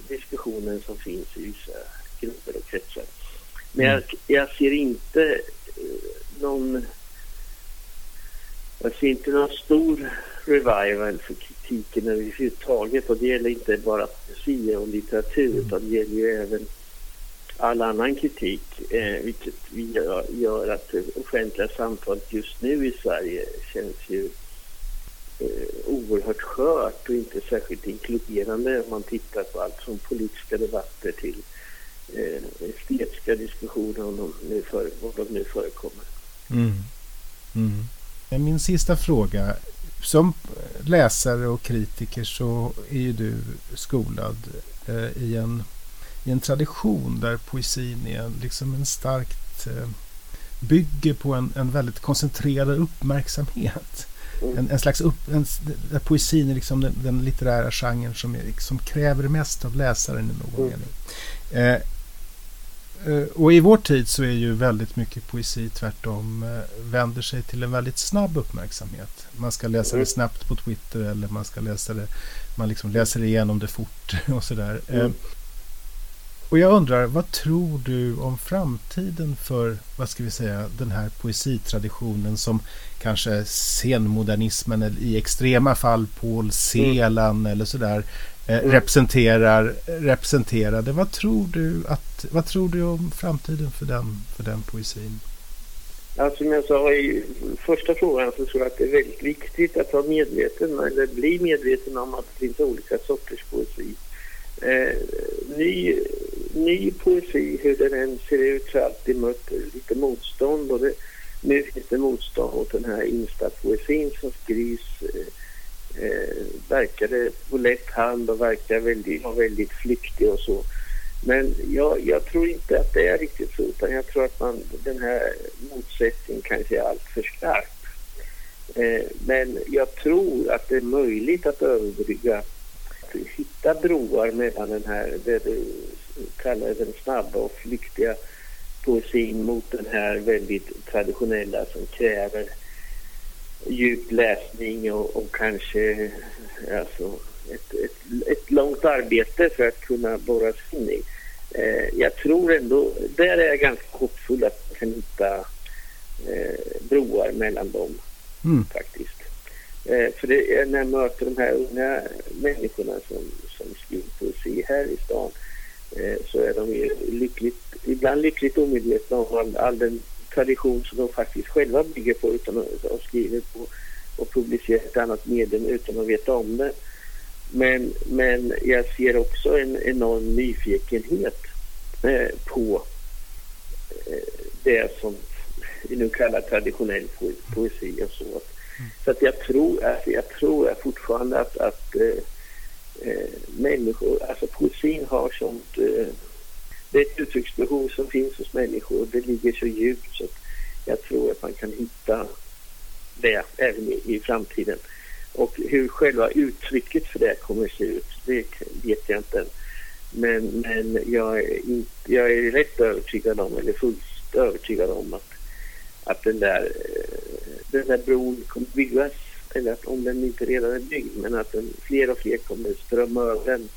diskussionen som finns i vissa grupper och kretsar. Men jag, jag ser inte eh, någon jag ser inte någon stor revival för kritiken överhuvudtaget och det gäller inte bara poesi och litteratur mm. utan det gäller ju även all annan kritik, eh, vilket vi gör, gör att det offentliga samtalet just nu i Sverige känns ju eh, oerhört skört och inte särskilt inkluderande om man tittar på allt från politiska debatter till eh, estetiska diskussioner om de nu, för, om de nu förekommer. Mm. Mm. Min sista fråga. Som läsare och kritiker så är ju du skolad eh, i, en, i en tradition där poesin är liksom en starkt eh, bygger på en, en väldigt koncentrerad uppmärksamhet. Mm. En, en, slags upp, en, där poesin är liksom den, den litterära genren som, är, som kräver mest av läsaren i någon mm. mening. Eh, Eh, och i vår tid så är ju väldigt mycket poesi tvärtom eh, vänder sig till en väldigt snabb uppmärksamhet. Man ska läsa det mm. snabbt på Twitter eller man ska läsa det, man liksom läser igenom det fort och sådär. Mm. Och jag undrar, vad tror du om framtiden för, vad ska vi säga, den här poesitraditionen som kanske senmodernismen eller i extrema fall Paul Celan mm. eller sådär eh, representerar, representerade. Vad tror, du att, vad tror du om framtiden för den, för den poesin? Ja, som jag sa i första frågan så tror jag att det är väldigt viktigt att vara medveten eller bli medveten om att det finns olika sorters poesi. Eh, ny, ny poesi, hur den än ser ut, så alltid mött lite motstånd. Och det, nu finns det motstånd mot den här instapoesin som skrivs eh, eh verkade på lätt hand och verkar väldigt, väldigt flyktig och så. Men jag, jag, tror inte att det är riktigt så utan jag tror att man, den här motsättningen kanske är alltför skarp. Eh, men jag tror att det är möjligt att överbrygga, hitta broar mellan den här, det du kallar den snabba och flyktiga poesin mot den här väldigt traditionella som kräver djup läsning och, och kanske alltså, ett, ett, ett, långt arbete för att kunna borra sig in i. Eh, jag tror ändå, där är jag ganska hoppfull att man kan hitta eh, broar mellan dem mm. faktiskt. Eh, för det, när jag möter de här unga människorna som, som skriver poesi här i stan eh, så är de ju lyckligt, ibland lyckligt omedvetna om all, all den tradition som de faktiskt själva bygger på utan att ha skriver på och publicerar ett annat medium utan att veta om det. Men, men jag ser också en enorm nyfikenhet eh, på eh, det som vi nu kallar traditionell poesi och så. Att så att jag tror, alltså jag tror fortfarande att, att eh, eh, människor, alltså poesin har sånt eh, det är ett uttrycksbehov som finns hos människor. Det ligger så djupt så att jag tror att man kan hitta det även i, i framtiden. Och hur själva uttrycket för det kommer att se ut, det vet jag inte än. Men, men jag, är in, jag är rätt övertygad om, eller fullt övertygad om att, att den, där, eh, den här bron kommer byggas. Eller att om den inte redan är byggd, men att den, fler och fler kommer strömma över den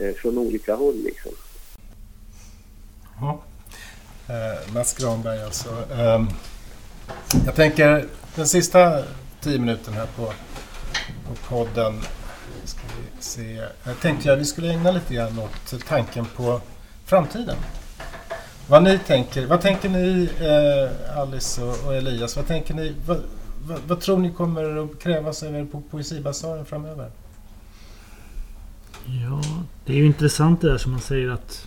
eh, från olika håll. Liksom. Ja. Eh, Mats Granberg alltså. Eh, jag tänker den sista tio minuten här på, på podden ska vi se. Jag tänkte att vi skulle ägna lite grann åt tanken på framtiden. Vad ni tänker, vad tänker ni eh, Alice och, och, Elias? Vad tänker ni? Vad, vad, vad, tror ni kommer att krävas av er på Poesibasaren framöver? Ja, det är ju intressant det där som man säger att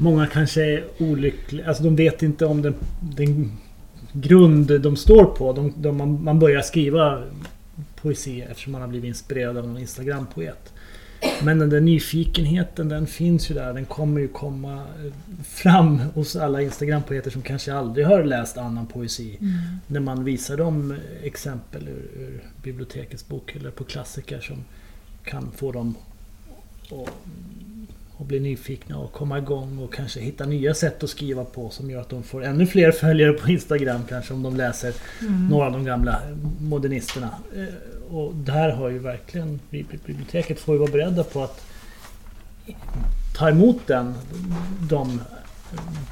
Många kanske är olyckliga. Alltså de vet inte om den, den grund de står på. De, de, man, man börjar skriva poesi eftersom man har blivit inspirerad av en Instagram-poet. Men den där nyfikenheten den finns ju där. Den kommer ju komma eh, fram hos alla Instagram-poeter som kanske aldrig har läst annan poesi. Mm. När man visar dem exempel ur, ur bibliotekets bokhyllor på klassiker som kan få dem att och bli nyfikna och komma igång och kanske hitta nya sätt att skriva på som gör att de får ännu fler följare på Instagram kanske om de läser mm. några av de gamla modernisterna. Och där har ju verkligen vi biblioteket får ju vara beredda på att ta emot den, de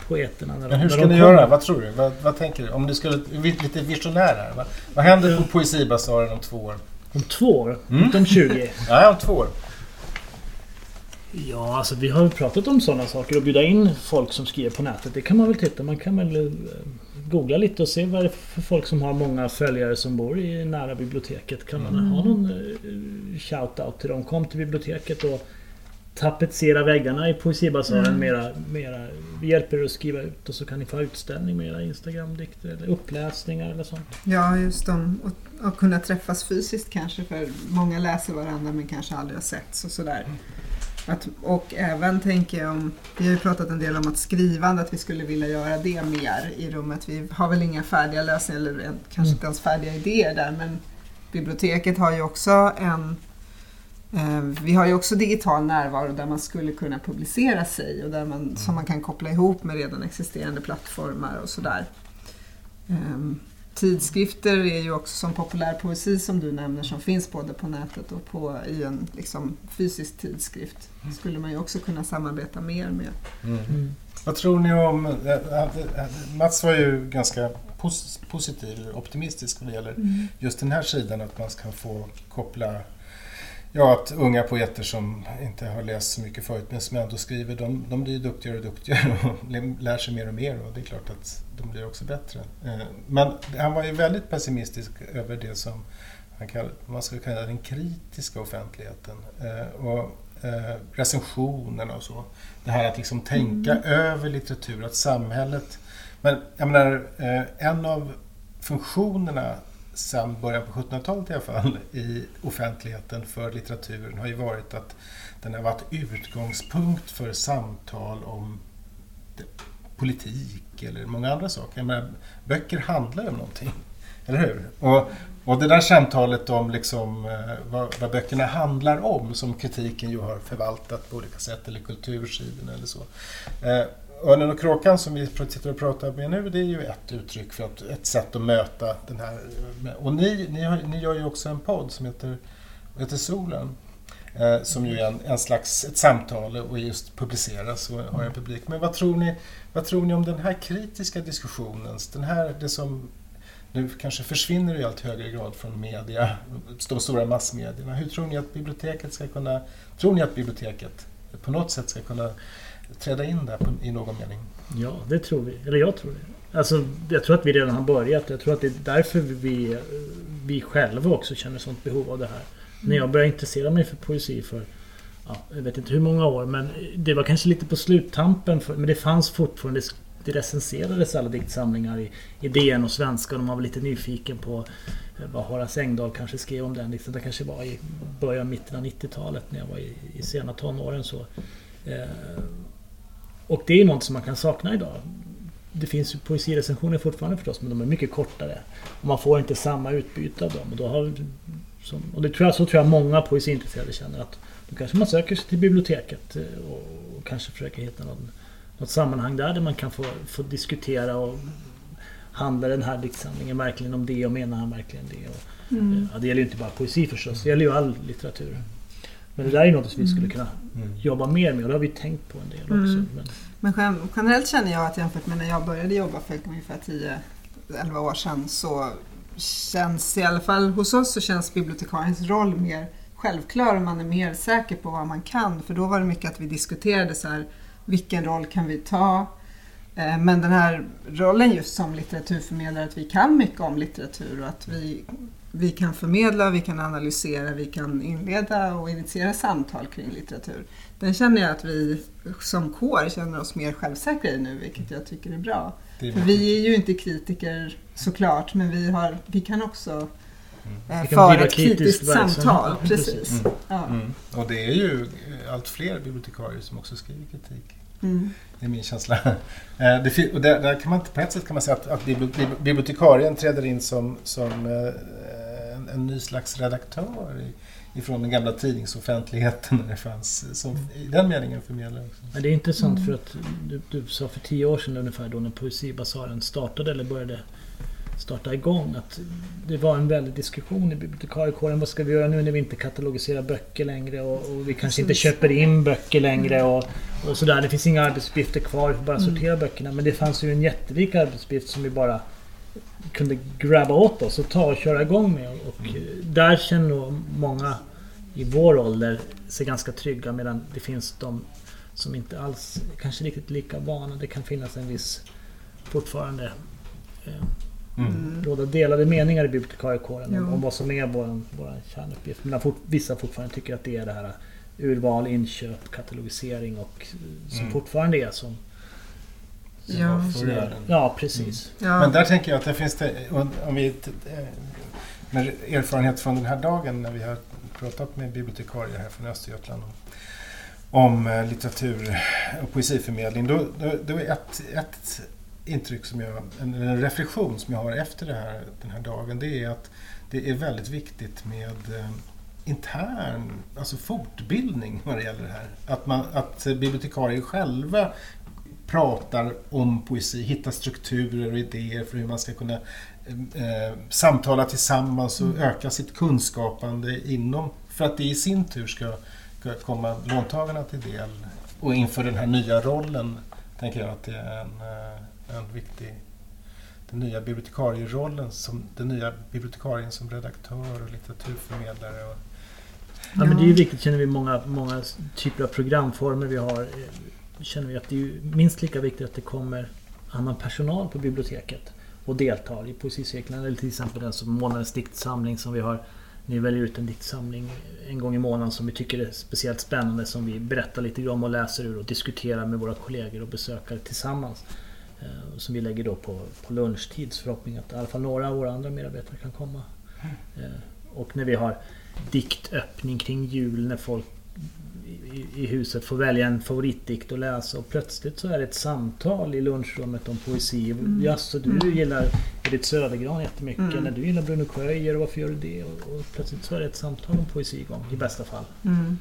poeterna. När de, Men hur ska ni kommer. göra? Vad tror du? Vad, vad, tänker du? Om du skulle, lite visionär här. Vad, vad händer på Poesibasaren om två år? Om två år? Mm. Inte om 20? Nej, om två år. Ja, alltså vi har ju pratat om sådana saker och bjuda in folk som skriver på nätet. Det kan man väl titta. Man kan väl eh, googla lite och se vad det är för folk som har många följare som bor i nära biblioteket. Kan man ha någon eh, shout-out till dem? Kom till biblioteket och tapetsera väggarna i Poesibasaren Mm. mera, mera. Vi hjälper er att skriva ut och så kan ni få utställning med era Instagram-dikter eller uppläsningar eller sånt. Ja, just de. Och, och kunna träffas fysiskt kanske, för många läser varandra men kanske aldrig har setts och sådär. Att, och även tänker jag om, vi har ju pratat en del om att skrivande, att vi skulle vilja göra det mer i rummet. Vi har väl inga färdiga lösningar eller kanske inte ens färdiga idéer där men biblioteket har ju också en eh, vi har ju också digital närvaro där man skulle kunna publicera sig och där man, som man kan koppla ihop med redan existerande plattformar och sådär. Ehm, tidskrifter är ju också som populärpoesi som du nämner som finns både på nätet och på, i en liksom, fysisk tidskrift. skulle man ju också kunna samarbeta mer med. Mm. Vad tror ni om... eh, eh, Mats var ju ganska pos, positiv, optimistisk vad det gäller just den här sidan att man ska få koppla Ja, att unga poeter som inte har läst så mycket förut men som ändå skriver, de, de blir duktigare och duktigare och lär sig mer och mer och det är klart att de blir också bättre. Eh, Men han var ju väldigt pessimistisk över det som han kallar, man skulle kalla den kritiska offentligheten eh, och eh, recensionerna och så. Det här att liksom tänka över litteratur, att samhället... Men jag menar, en av funktionerna sedan början på 1700-talet i alla fall i offentligheten för litteraturen har ju varit att den har varit utgångspunkt för samtal om politik eller många andra saker. Men böcker handlar ju om någonting, eller hur? Och, och det där samtalet om liksom, eh, vad, vad böckerna handlar om, som kritiken ju har förvaltat på olika sätt, eller kultursidorna eller så. Eh, Örnen och kråkan som vi sitter och pratar med nu, det är ju ett uttryck för att, ett sätt att möta den här. Och ni, ni, har, ni gör ju också en podd som heter, heter Solen. Eh, som ju är en, en slags ett samtal och just publiceras och har en publik. Men vad tror ni, vad tror ni om den här kritiska diskussionen? Den här, det som nu kanske försvinner i allt högre grad från media, de stora massmedierna. Hur tror ni att biblioteket ska kunna, tror ni att biblioteket på något sätt ska kunna träda in där på, i någon mening? Ja, det tror vi. Eller jag tror det. Alltså, jag tror att vi redan har börjat. Jag tror att det är därför vi, vi själva också känner sånt behov av det här. När jag började intressera mig för poesi för ja, jag vet inte hur många år men det var kanske lite på sluttampen. För, men det fanns fortfarande det recenserades alla diktsamlingar i, i DN och svenska. och man var lite nyfiken på eh, vad Horace Engdahl kanske skrev om den. Liksom, det kanske var i början, mitten av 90-talet när jag var i, i sena tonåren. Så. Eh, och det är något som man kan sakna idag. Det finns ju poesirecensioner fortfarande förstås, men de är mycket kortare. Och man får inte samma utbyte av dem. Och, då har, som, och det tror jag, så tror jag många poesiintresserade känner att då kanske man söker sig till biblioteket eh, och, och kanske försöker hitta någon, något sammanhang där, där man kan få, få diskutera och handlar den här diktsamlingen verkligen om det och menar han verkligen det? Och, Mm. ja, det gäller ju inte bara poesi förstås, det gäller ju all litteratur. Men det där är något som vi skulle kunna jobba mer med och det har vi tänkt på en del också. Mm. Men, Men gen- generellt känner jag att jämfört med när jag började jobba för ungefär 10-11 år sedan så känns i alla fall hos oss så känns bibliotekariens roll mer självklar och man är mer säker på vad man kan. För då var det mycket att vi diskuterade så här, vilken roll kan vi ta? Eh, Men den här rollen just som litteraturförmedlare, att vi kan mycket om litteratur och att vi, vi kan förmedla, vi kan analysera, vi kan inleda och initiera samtal kring litteratur. Den känner jag att vi som kår känner oss mer självsäkra i nu, vilket jag tycker är bra. Det är För vi är ju inte kritiker såklart, men vi, har, vi kan också eh, Vi kan föra ett kritiskt samtal. Ja, Precis. precis. Ja. Mm. Och det är ju eh, allt fler bibliotekarier som också skriver kritik. Mm. Det är min känsla. Eh, Det, och där, där kan man, på ett sätt kan man säga att, att bibli- bib- bibliotekarien träder in som, som eh, en, en ny slags redaktör i, ifrån den gamla tidningsoffentligheten när det fanns, som i den meningen förmedlare. Men det är intressant Mm. för att du, du sa för tio år sedan ungefär då när Poesibasaren startade eller började starta igång att det var en väldig diskussion i bibliotekariekåren. Vad ska vi göra nu när vi inte katalogiserar böcker längre och, och vi kanske inte köper in böcker längre och, och sådär. Det finns inga arbetsuppgifter kvar, vi får bara Mm. sortera böckerna. Men det fanns ju en jättelik arbetsuppgift som vi bara kunde grabba åt oss och ta och köra igång med. Och eh, där känner nog många i vår ålder sig ganska trygga medan det finns de som inte alls kanske riktigt lika vana. Det kan finnas en viss fortfarande eh, Mm. råda delade meningar i bibliotekariekåren om, om vad som är vår, vår kärnuppgift. Men fort, vissa fortfarande tycker att det är det här urval, inköp, katalogisering och eh, som Mm. fortfarande är som... Ja. i världen. Ja, precis. Ja. Men där tänker jag att det finns det, om vi eh, med erfarenhet från den här dagen när vi har pratat med bibliotekarier här från Östergötland om, om eh, litteratur och poesiförmedling. Då, då, då är ett, ett intryck som jag, en, en reflektion som jag har efter det här, den här dagen, det är att det är väldigt viktigt med eh, intern, alltså fortbildning vad det gäller det här. Att, man, att bibliotekarier själva pratar om poesi, hittar strukturer och idéer för hur man ska kunna eh, samtala tillsammans och öka sitt kunskapande inom, för att det i sin tur ska, ska komma låntagarna till del. Och inför den här nya rollen tänker jag att det är en, eh, en viktig den nya bibliotekarierollen, som, den nya bibliotekarien som redaktör och litteraturförmedlare. Och, Ja, men det är ju viktigt känner vi många, många typer av programformer vi har. Känner vi att det är minst lika viktigt att det kommer annan personal på biblioteket och deltar i poesicirklarna. Eller till exempel den som månadens diktsamling som vi har. Ni väljer ut en diktsamling en gång i månaden som vi tycker är speciellt spännande som vi berättar lite om och läser ur och diskuterar med våra kollegor och besökare tillsammans. Eh, Som vi lägger då på, på lunchtids förhoppning att i alla fall några av våra andra medarbetare kan komma. Eh, Och när vi har diktöppning kring jul när folk i, i huset får välja en favoritdikt att läsa och plötsligt så är det ett samtal i lunchrummet om poesi. Mm. Jaså, du Mm. gillar Edith Södergran jättemycket. Mm. När du gillar Bruno Sjöijer och varför gör du det? Och, och plötsligt så är det ett samtal om poesi igång i bästa fall. Mm.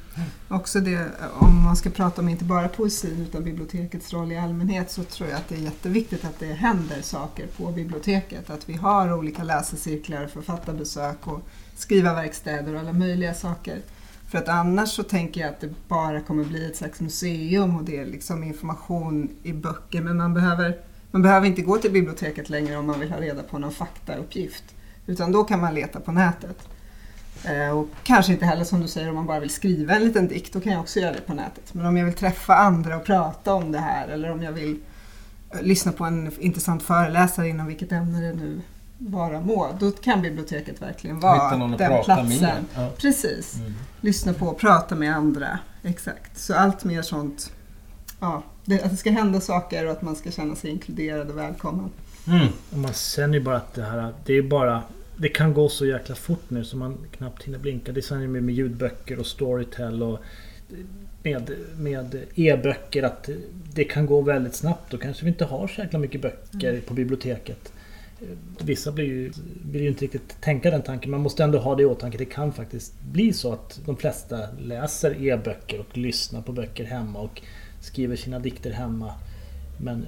Också det, om man ska prata om inte bara poesin utan bibliotekets roll i allmänhet så tror jag att det är jätteviktigt att det händer saker på biblioteket. Att vi har olika läsecirklar, författarbesök och skrivarverkstäder och alla möjliga saker. För att annars så tänker jag att det bara kommer bli ett slags museum och det är liksom information i böcker men man behöver, man behöver inte gå till biblioteket längre om man vill ha reda på någon faktauppgift. Utan då kan man leta på nätet. Eh, och kanske inte heller som du säger om man bara vill skriva en liten dikt, då kan jag också göra det på nätet. Men om jag vill träffa andra och prata om det här eller om jag vill eh, lyssna på en intressant föreläsare inom vilket ämne det nu vara må, då kan biblioteket verkligen hitta vara någon att den prata platsen. med. Ja. Precis. Mm. Lyssna på och prata med andra. Exakt. Så allt mer sånt, ja, det, att det ska hända saker och att man ska känna sig inkluderad och välkommen. Mm. Och man känner ju bara att det här, det är bara... Det kan gå så jäkla fort nu så man knappt hinner blinka. Det är med, med ljudböcker och Storytel och med, med e-böcker att det kan gå väldigt snabbt. Då kanske vi inte har så jäkla mycket böcker på biblioteket. Vissa blir ju, vill ju inte riktigt tänka den tanken. Man måste ändå ha det i åtanke. Det kan faktiskt bli så att de flesta läser e-böcker och lyssnar på böcker hemma och skriver sina dikter hemma. Men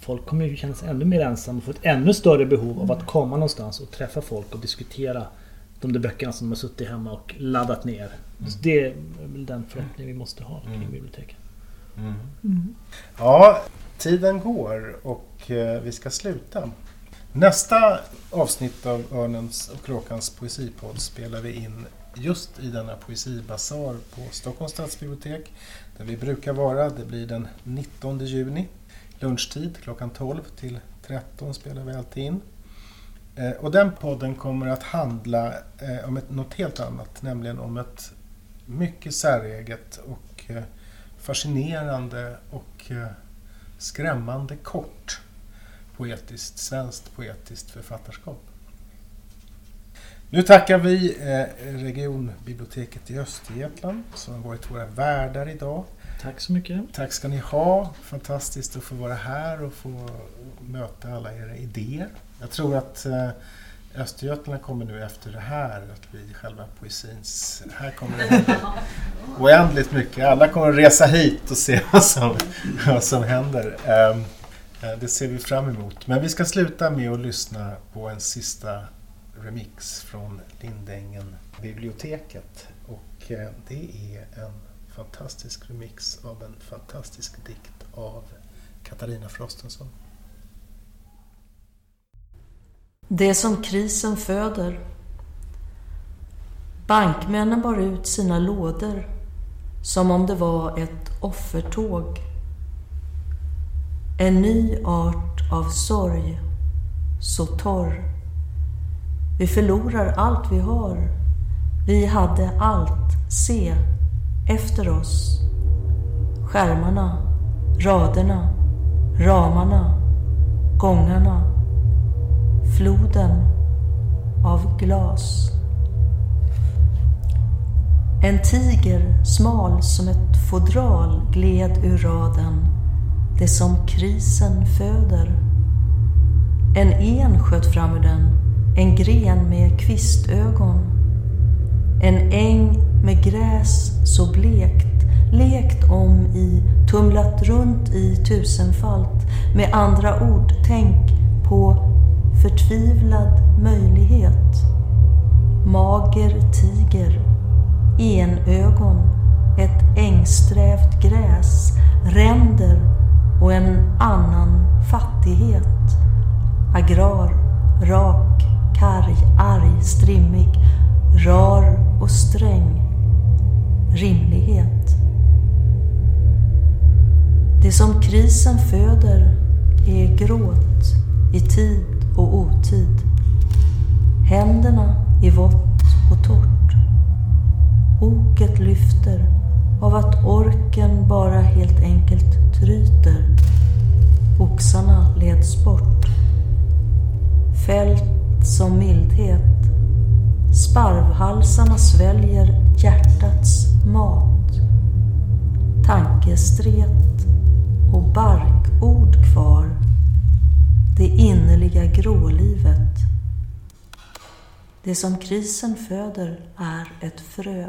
folk kommer ju känna sig ännu mer ensamma och få ett ännu större behov av att komma någonstans och träffa folk och diskutera de där böckerna som de har suttit hemma och laddat ner. Så det är väl den förhoppning vi måste ha kring Mm. biblioteken. Mm. Ja, tiden går och eh, vi ska sluta. Nästa avsnitt av Örnens och Kråkans poesipodd spelar vi in just i denna poesibasar på Stockholms stadsbibliotek där vi brukar vara. Det blir den 19 juni. Lunchtid klockan 12 till 13 spelar vi alltid in. Eh, och den podden kommer att handla eh, om ett, något helt annat, nämligen om ett mycket säreget och eh, fascinerande och skrämmande kort poetiskt, svenskt poetiskt författarskap. Nu tackar vi eh, regionbiblioteket i Östergötland som har varit våra värdar idag. Tack så mycket. Tack ska ni ha. Fantastiskt att få vara här och få möta alla era idéer. Jag tror att eh, Östergötland kommer nu efter det här att bli själva poesins... Här kommer det oändligt mycket. Alla kommer att resa hit och se vad som, vad som händer. Eh, det ser vi fram emot. Men vi ska sluta med att lyssna på en sista remix från Lindängen biblioteket. Och eh, det är en fantastisk remix av en fantastisk dikt av Katarina Frostenson. Det som krisen föder. Bankmännen bar ut sina lådor som om det var ett offertåg. En ny art av sorg, så torr. Vi förlorar allt vi har. Vi hade allt, se, efter oss. Skärmarna, raderna, ramarna, gångarna, floden av glas. En tiger, smal som ett fodral, gled ur raden. Det som krisen föder. En en sköt fram ur den, en gren med kvistögon. En äng med gräs så blekt, lekt om i, tumlat runt i tusenfalt. Med andra ord, tänk på förtvivlad möjlighet. Mager tiger enögon, ett ängsträvt gräs, ränder och en annan fattighet. Agrar, rak, karg, arg, strimmig, rar och sträng. Rimlighet. Det som krisen föder är gråt i tid och otid. Händerna i vått och torrt. Oket lyfter av att orken bara helt enkelt tryter. Oxarna leds bort. Fält som mildhet. Sparvhalsarna sväljer hjärtats mat. Tankestret och barkord kvar. Det innerliga grålivet. Det som krisen föder är ett frö.